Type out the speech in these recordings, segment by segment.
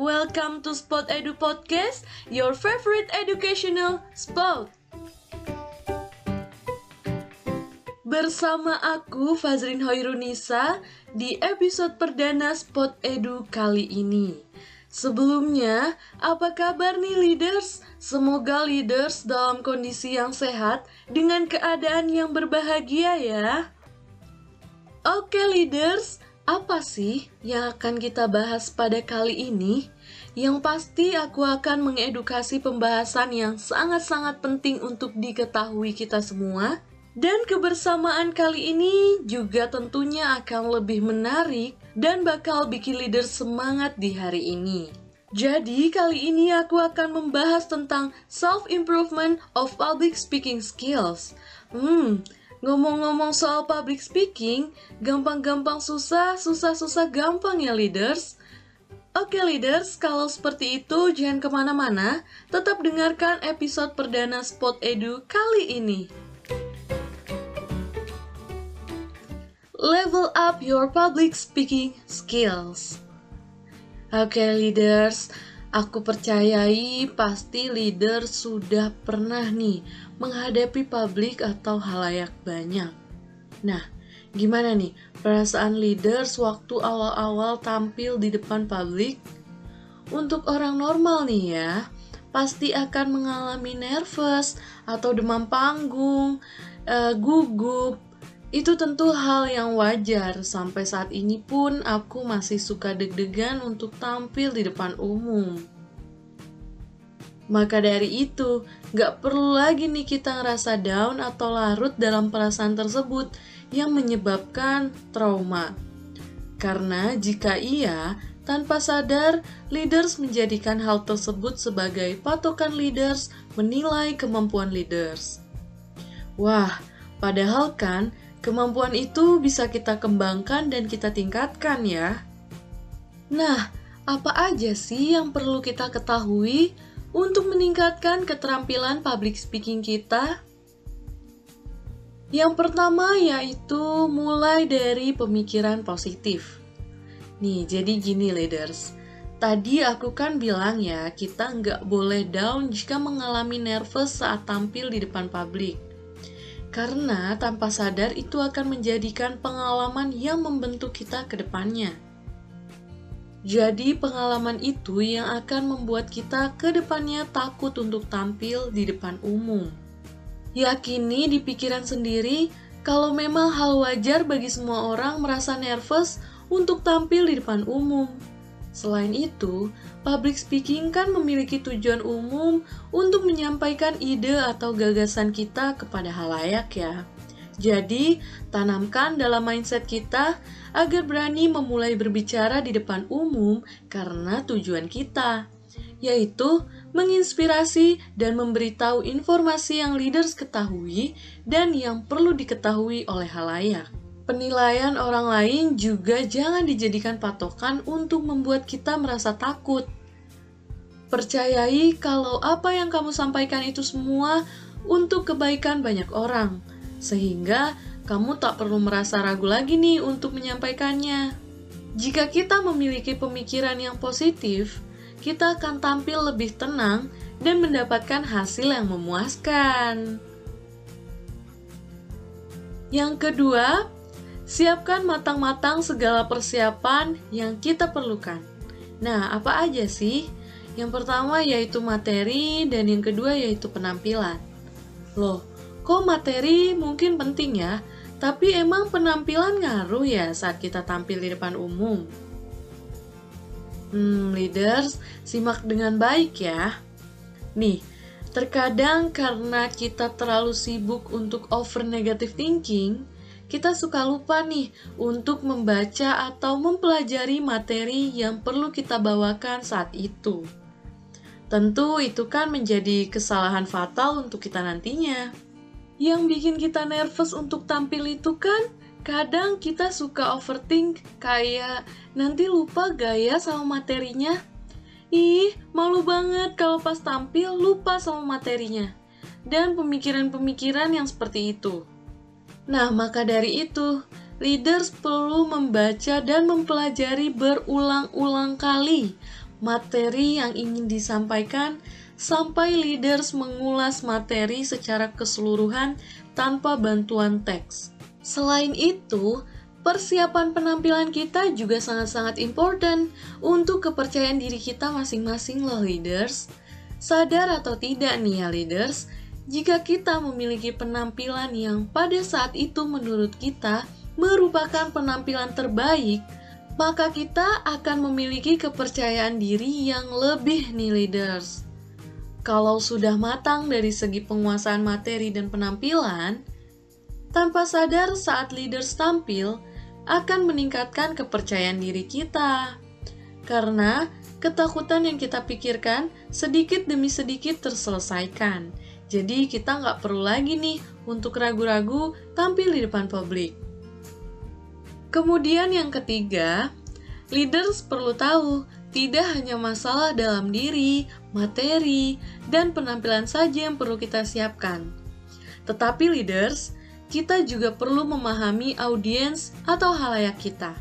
welcome to Spot Edu Podcast, your favorite educational spot. Bersama aku Fazrin Hoirunisa di episode perdana Spot Edu kali ini. Sebelumnya, apa kabar nih leaders? Semoga leaders dalam kondisi yang sehat dengan keadaan yang berbahagia ya. Oke leaders, apa sih yang akan kita bahas pada kali ini? Yang pasti aku akan mengedukasi pembahasan yang sangat-sangat penting untuk diketahui kita semua. Dan kebersamaan kali ini juga tentunya akan lebih menarik dan bakal bikin leader semangat di hari ini. Jadi kali ini aku akan membahas tentang self-improvement of public speaking skills. Hmm, Ngomong-ngomong soal public speaking, gampang-gampang susah, susah-susah gampang ya leaders. Oke leaders, kalau seperti itu jangan ke mana-mana, tetap dengarkan episode perdana Spot Edu kali ini. Level up your public speaking skills. Oke leaders, Aku percayai pasti leader sudah pernah nih menghadapi publik atau halayak banyak. Nah, gimana nih perasaan leaders waktu awal-awal tampil di depan publik? Untuk orang normal nih ya, pasti akan mengalami nervous atau demam panggung, uh, gugup, itu tentu hal yang wajar, sampai saat ini pun aku masih suka deg-degan untuk tampil di depan umum. Maka dari itu, gak perlu lagi nih kita ngerasa down atau larut dalam perasaan tersebut yang menyebabkan trauma. Karena jika iya, tanpa sadar, leaders menjadikan hal tersebut sebagai patokan leaders menilai kemampuan leaders. Wah, padahal kan Kemampuan itu bisa kita kembangkan dan kita tingkatkan ya. Nah, apa aja sih yang perlu kita ketahui untuk meningkatkan keterampilan public speaking kita? Yang pertama yaitu mulai dari pemikiran positif. Nih, jadi gini leaders. Tadi aku kan bilang ya, kita nggak boleh down jika mengalami nervous saat tampil di depan publik karena tanpa sadar itu akan menjadikan pengalaman yang membentuk kita ke depannya. Jadi, pengalaman itu yang akan membuat kita ke depannya takut untuk tampil di depan umum. Yakini di pikiran sendiri kalau memang hal wajar bagi semua orang merasa nervous untuk tampil di depan umum. Selain itu, public speaking kan memiliki tujuan umum untuk menyampaikan ide atau gagasan kita kepada halayak ya. Jadi, tanamkan dalam mindset kita agar berani memulai berbicara di depan umum karena tujuan kita, yaitu menginspirasi dan memberitahu informasi yang leaders ketahui dan yang perlu diketahui oleh halayak. Penilaian orang lain juga jangan dijadikan patokan untuk membuat kita merasa takut. Percayai kalau apa yang kamu sampaikan itu semua untuk kebaikan banyak orang, sehingga kamu tak perlu merasa ragu lagi nih untuk menyampaikannya. Jika kita memiliki pemikiran yang positif, kita akan tampil lebih tenang dan mendapatkan hasil yang memuaskan. Yang kedua, Siapkan matang-matang segala persiapan yang kita perlukan. Nah, apa aja sih? Yang pertama yaitu materi dan yang kedua yaitu penampilan. Loh, kok materi mungkin penting ya, tapi emang penampilan ngaruh ya saat kita tampil di depan umum? Hmm, leaders, simak dengan baik ya. Nih, terkadang karena kita terlalu sibuk untuk over negative thinking, kita suka lupa nih untuk membaca atau mempelajari materi yang perlu kita bawakan saat itu. Tentu itu kan menjadi kesalahan fatal untuk kita nantinya. Yang bikin kita nervous untuk tampil itu kan kadang kita suka overthink kayak nanti lupa gaya sama materinya. Ih, malu banget kalau pas tampil lupa sama materinya. Dan pemikiran-pemikiran yang seperti itu. Nah, maka dari itu, leaders perlu membaca dan mempelajari berulang-ulang kali materi yang ingin disampaikan, sampai leaders mengulas materi secara keseluruhan tanpa bantuan teks. Selain itu, persiapan penampilan kita juga sangat-sangat important untuk kepercayaan diri kita masing-masing loh leaders. Sadar atau tidak nih ya leaders, jika kita memiliki penampilan yang pada saat itu menurut kita merupakan penampilan terbaik, maka kita akan memiliki kepercayaan diri yang lebih nih leaders. Kalau sudah matang dari segi penguasaan materi dan penampilan, tanpa sadar saat leaders tampil akan meningkatkan kepercayaan diri kita. Karena ketakutan yang kita pikirkan sedikit demi sedikit terselesaikan jadi kita nggak perlu lagi nih untuk ragu-ragu tampil di depan publik. Kemudian yang ketiga, leaders perlu tahu tidak hanya masalah dalam diri, materi, dan penampilan saja yang perlu kita siapkan. Tetapi leaders, kita juga perlu memahami audiens atau halayak kita.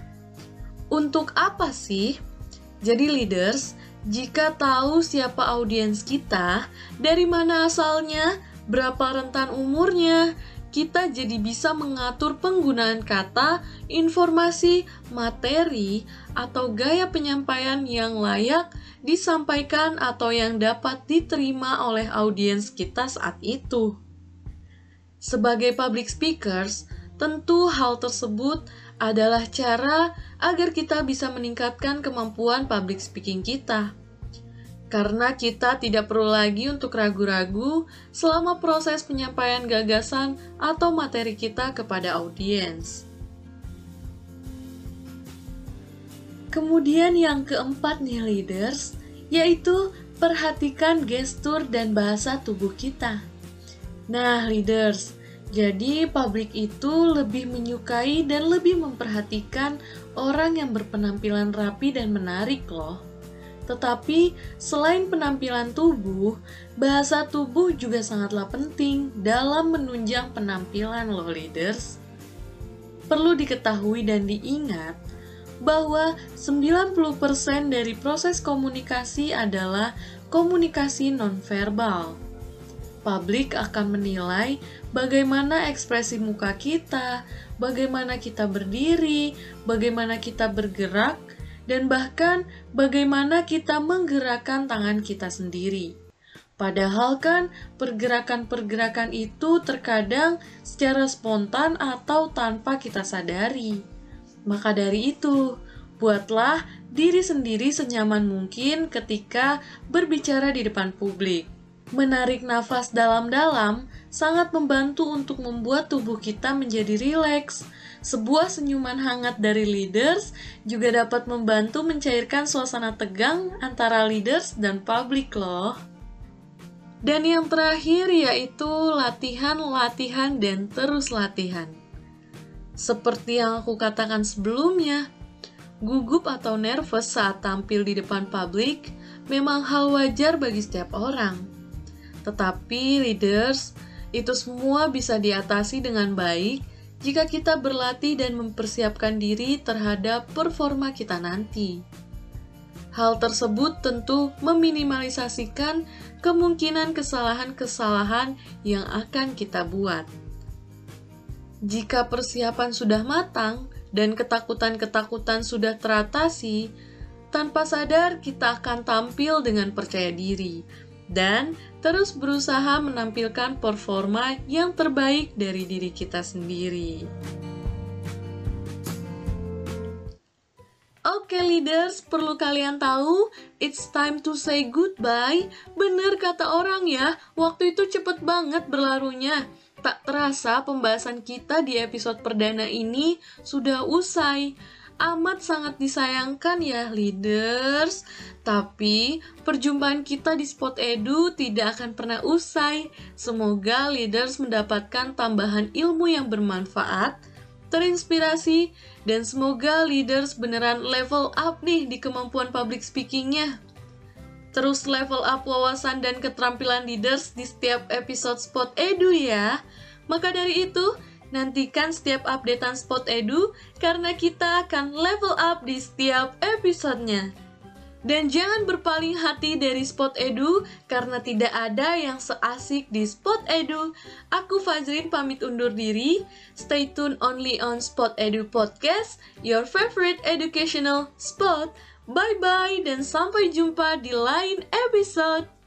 Untuk apa sih? Jadi leaders, jika tahu siapa audiens kita, dari mana asalnya, berapa rentan umurnya, kita jadi bisa mengatur penggunaan kata, informasi, materi, atau gaya penyampaian yang layak disampaikan atau yang dapat diterima oleh audiens kita saat itu. Sebagai public speakers, tentu hal tersebut adalah cara agar kita bisa meningkatkan kemampuan public speaking kita. Karena kita tidak perlu lagi untuk ragu-ragu selama proses penyampaian gagasan atau materi kita kepada audiens. Kemudian yang keempat nih leaders, yaitu perhatikan gestur dan bahasa tubuh kita. Nah leaders, jadi, publik itu lebih menyukai dan lebih memperhatikan orang yang berpenampilan rapi dan menarik, loh. Tetapi, selain penampilan tubuh, bahasa tubuh juga sangatlah penting dalam menunjang penampilan, loh, leaders. Perlu diketahui dan diingat bahwa 90% dari proses komunikasi adalah komunikasi nonverbal publik akan menilai bagaimana ekspresi muka kita, bagaimana kita berdiri, bagaimana kita bergerak, dan bahkan bagaimana kita menggerakkan tangan kita sendiri. Padahal kan pergerakan-pergerakan itu terkadang secara spontan atau tanpa kita sadari. Maka dari itu, buatlah diri sendiri senyaman mungkin ketika berbicara di depan publik. Menarik nafas dalam-dalam sangat membantu untuk membuat tubuh kita menjadi rileks. Sebuah senyuman hangat dari leaders juga dapat membantu mencairkan suasana tegang antara leaders dan publik loh. Dan yang terakhir yaitu latihan, latihan, dan terus latihan. Seperti yang aku katakan sebelumnya, gugup atau nervous saat tampil di depan publik memang hal wajar bagi setiap orang. Tetapi leaders, itu semua bisa diatasi dengan baik jika kita berlatih dan mempersiapkan diri terhadap performa kita nanti. Hal tersebut tentu meminimalisasikan kemungkinan kesalahan-kesalahan yang akan kita buat. Jika persiapan sudah matang dan ketakutan-ketakutan sudah teratasi, tanpa sadar kita akan tampil dengan percaya diri dan terus berusaha menampilkan performa yang terbaik dari diri kita sendiri. Oke okay, leaders, perlu kalian tahu, it's time to say goodbye. Bener kata orang ya, waktu itu cepet banget berlarunya. Tak terasa pembahasan kita di episode perdana ini sudah usai amat sangat disayangkan ya leaders. Tapi perjumpaan kita di Spot Edu tidak akan pernah usai. Semoga leaders mendapatkan tambahan ilmu yang bermanfaat, terinspirasi, dan semoga leaders beneran level up nih di kemampuan public speakingnya. Terus level up wawasan dan keterampilan leaders di setiap episode Spot Edu ya. Maka dari itu, Nantikan setiap updatean Spot Edu karena kita akan level up di setiap episodenya. Dan jangan berpaling hati dari Spot Edu karena tidak ada yang seasik di Spot Edu. Aku Fajrin pamit undur diri. Stay tune only on Spot Edu Podcast, your favorite educational spot. Bye bye dan sampai jumpa di lain episode.